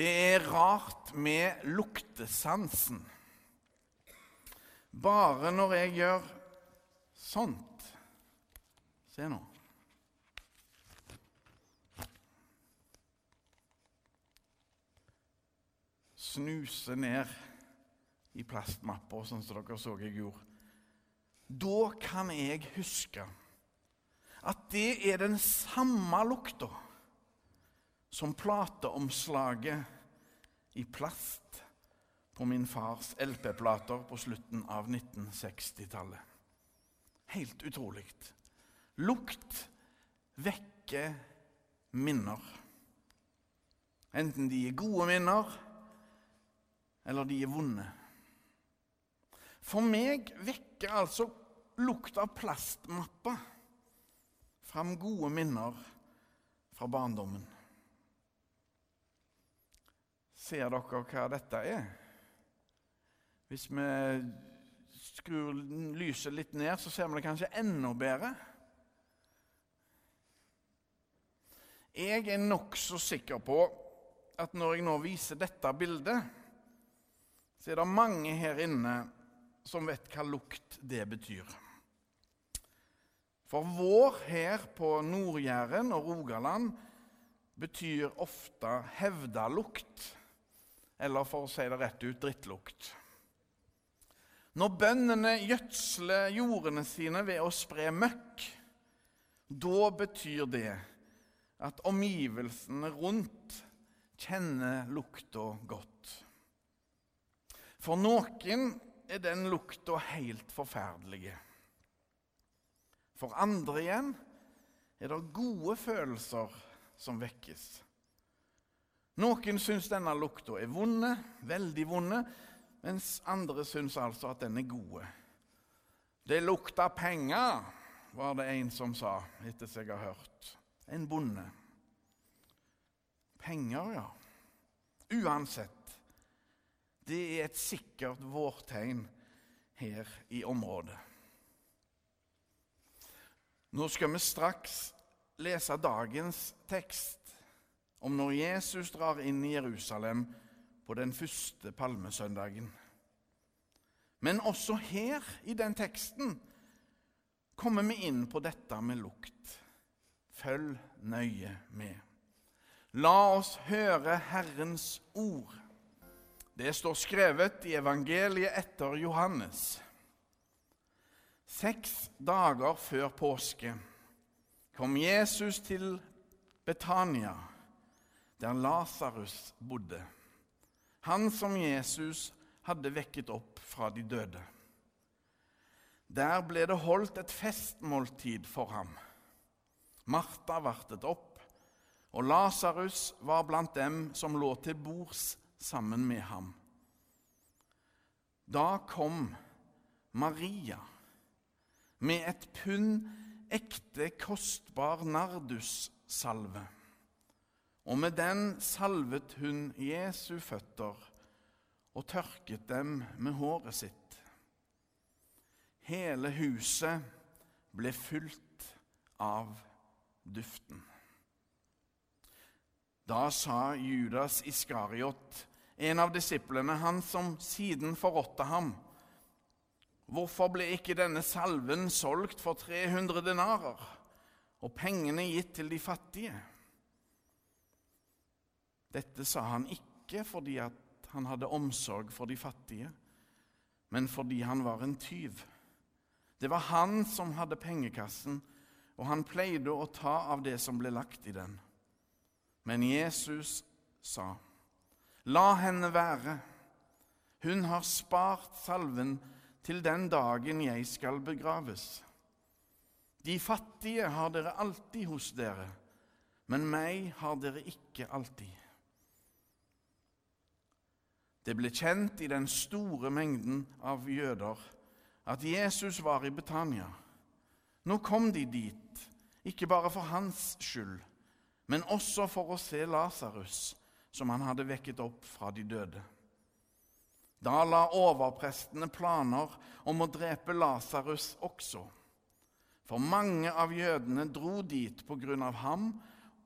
Det er rart med luktesansen. Bare når jeg gjør sånt Se nå. Snuse ned i plastmapper, sånn som dere så jeg gjorde. Da kan jeg huske at det er den samme lukta som plateomslaget i plast på min fars LP-plater på slutten av 1960-tallet. Helt utrolig. Lukt vekker minner. Enten de er gode minner, eller de er vonde. For meg vekker altså lukt av plastmappa fram gode minner fra barndommen. Ser dere hva dette er? Hvis vi skrur lyset litt ned, så ser vi det kanskje enda bedre. Jeg er nokså sikker på at når jeg nå viser dette bildet, så er det mange her inne som vet hva lukt det betyr. For vår her på Nord-Jæren og Rogaland betyr ofte hevdalukt eller for å si det rett ut drittlukt. Når bøndene gjødsler jordene sine ved å spre møkk, da betyr det at omgivelsene rundt kjenner lukta godt. For noen er den lukta helt forferdelig. For andre igjen er det gode følelser som vekkes. Noen syns denne lukta er vonde, veldig vonde, mens andre syns altså at den er gode. Det lukter penger, var det en som sa, etter jeg har hørt. En bonde. Penger, ja. Uansett. Det er et sikkert vårtegn her i området. Nå skal vi straks lese dagens tekst om når Jesus drar inn i Jerusalem på den første palmesøndagen. Men også her i den teksten kommer vi inn på dette med lukt. Følg nøye med. La oss høre Herrens ord. Det står skrevet i evangeliet etter Johannes. Seks dager før påske kom Jesus til Betania der Lasarus bodde, han som Jesus hadde vekket opp fra de døde. Der ble det holdt et festmåltid for ham. Martha vartet opp, og Lasarus var blant dem som lå til bords sammen med ham. Da kom Maria med et pund ekte, kostbar nardussalve og med den salvet hun Jesu føtter og tørket dem med håret sitt. Hele huset ble fylt av duften. Da sa Judas Iskariot, en av disiplene, han som siden forrådte ham, hvorfor ble ikke denne salven solgt for 300 denarer og pengene gitt til de fattige? Dette sa han ikke fordi han hadde omsorg for de fattige, men fordi han var en tyv. Det var han som hadde pengekassen, og han pleide å ta av det som ble lagt i den. Men Jesus sa, 'La henne være. Hun har spart salven til den dagen jeg skal begraves.' De fattige har dere alltid hos dere, men meg har dere ikke alltid. Det ble kjent i den store mengden av jøder at Jesus var i Betania. Nå kom de dit, ikke bare for hans skyld, men også for å se Lasarus, som han hadde vekket opp fra de døde. Da la overprestene planer om å drepe Lasarus også. For mange av jødene dro dit på grunn av ham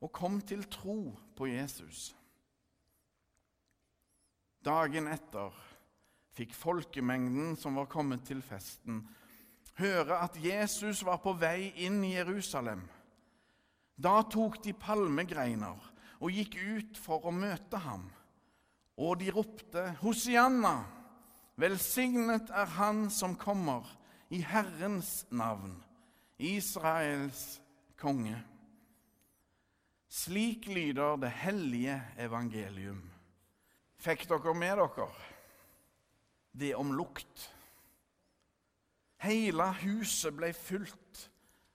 og kom til tro på Jesus. Dagen etter fikk folkemengden som var kommet til festen, høre at Jesus var på vei inn i Jerusalem. Da tok de palmegreiner og gikk ut for å møte ham, og de ropte Hosianna, velsignet er Han som kommer i Herrens navn, Israels konge. Slik lyder det hellige evangelium. Fikk dere med dere det om lukt? Hele huset ble fylt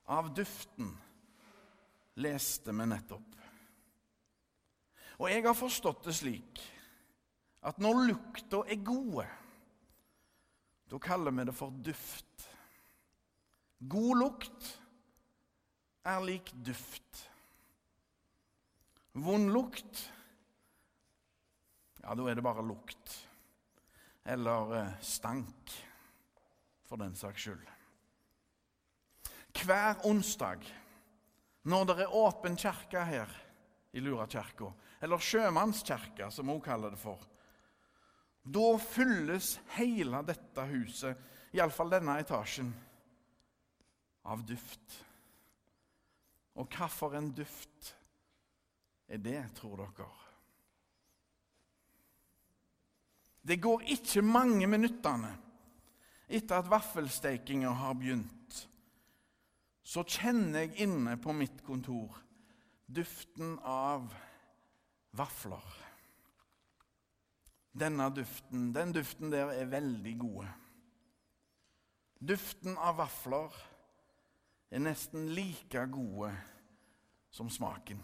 av duften, leste vi nettopp. Og jeg har forstått det slik at når lukta er gode, da kaller vi det for duft. God lukt er lik duft. Vond lukt Ja, da er det bare lukt. Eller eh, stank, for den saks skyld. Hver onsdag når det er åpen kirke her i Lurakirka, eller sjømannskirka, som hun kaller det for, da fylles hele dette huset, iallfall denne etasjen, av duft. Og hva for en duft er det, tror dere? Det går ikke mange minuttene etter at vaffelstekinga har begynt, så kjenner jeg inne på mitt kontor duften av vafler. Denne duften, den duften der er veldig gode. Duften av vafler er nesten like gode som smaken.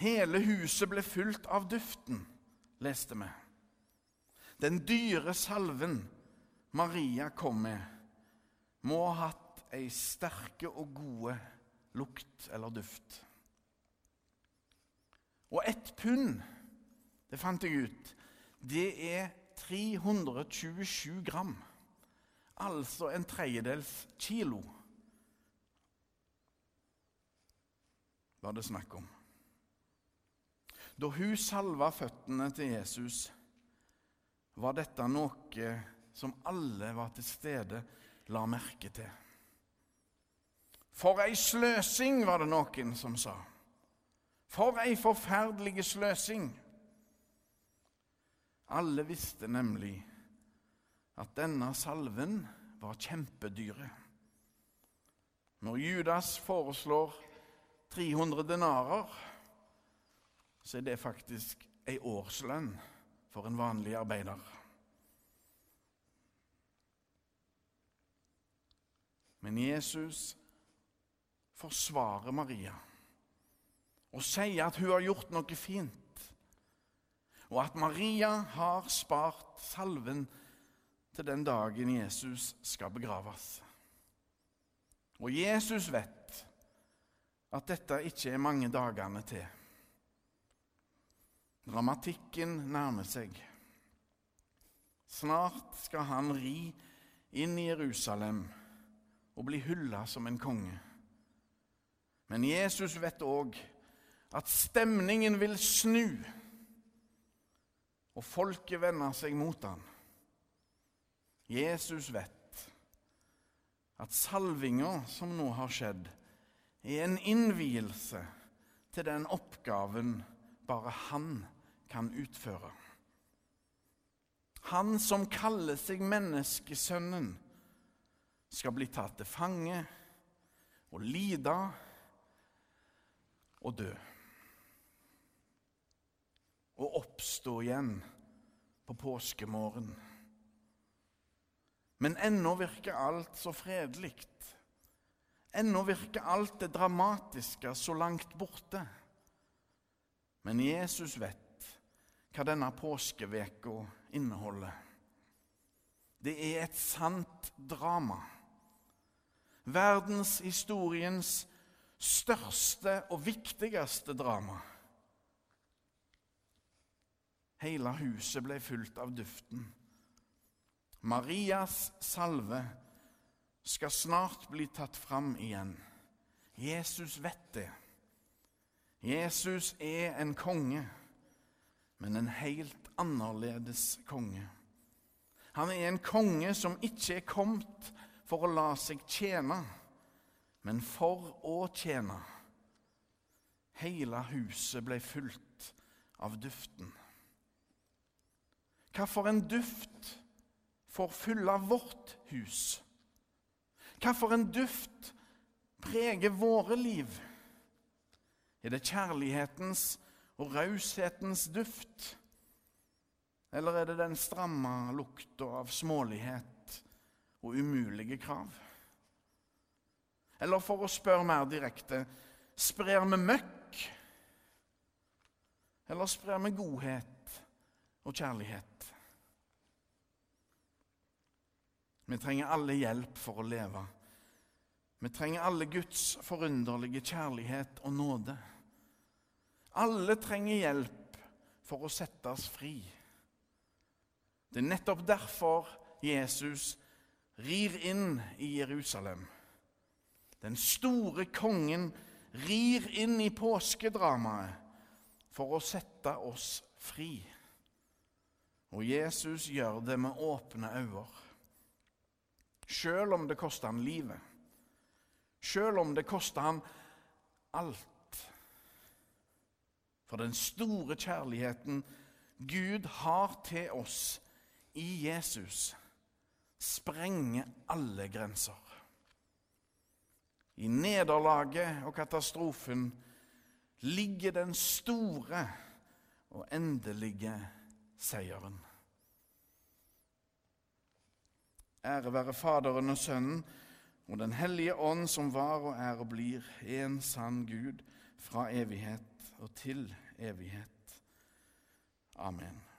Hele huset ble fullt av duften, leste vi. Den dyre salven Maria kom med, må ha hatt ei sterke og gode lukt eller duft. Og ett pund, det fant jeg ut, det er 327 gram. Altså en tredjedels kilo. Var det snakk om. Da hun salva føttene til Jesus, var dette noe som alle var til stede, la merke til. For ei sløsing, var det noen som sa. For ei forferdelig sløsing. Alle visste nemlig at denne salven var kjempedyre. Når Judas foreslår 300 denarer, så er det faktisk ei årslønn for en vanlig arbeider. Men Jesus forsvarer Maria og sier at hun har gjort noe fint, og at Maria har spart salven til den dagen Jesus skal begraves. Og Jesus vet at dette ikke er mange dagene til. Dramatikken nærmer seg. Snart skal han ri inn i Jerusalem og bli hylla som en konge. Men Jesus vet òg at stemningen vil snu, og folket vender seg mot ham. Jesus vet at salvinga som nå har skjedd, er en innvielse til den oppgaven bare han kan utføre. Han som kaller seg menneskesønnen, skal bli tatt til fange og lide og dø. Og oppstå igjen på påskemorgen. Men ennå virker alt så fredelig. Ennå virker alt det dramatiske så langt borte. Men Jesus vet hva denne påskeveka inneholder. Det er et sant drama. Verdenshistoriens største og viktigste drama. Hele huset ble fulgt av duften. Marias salve skal snart bli tatt fram igjen. Jesus vet det. Jesus er en konge, men en helt annerledes konge. Han er en konge som ikke er kommet for å la seg tjene, men for å tjene. Hele huset ble fullt av duften. Hva for en duft får fylle vårt hus? Hva for en duft preger våre liv? Er det kjærlighetens og raushetens duft? Eller er det den stramme lukta av smålighet og umulige krav? Eller for å spørre mer direkte sprer vi møkk? Eller sprer vi godhet og kjærlighet? Vi trenger alle hjelp for å leve. Vi trenger alle Guds forunderlige kjærlighet og nåde. Alle trenger hjelp for å settes fri. Det er nettopp derfor Jesus rir inn i Jerusalem. Den store kongen rir inn i påskedramaet for å sette oss fri. Og Jesus gjør det med åpne øyne. Selv om det koster han livet. Selv om det koster han alt. For den store kjærligheten Gud har til oss i Jesus, sprenger alle grenser. I nederlaget og katastrofen ligger den store og endelige seieren. Ære være Faderen og Sønnen og Den hellige ånd, som var og er og blir en sann Gud fra evighet og til evighet. Amen.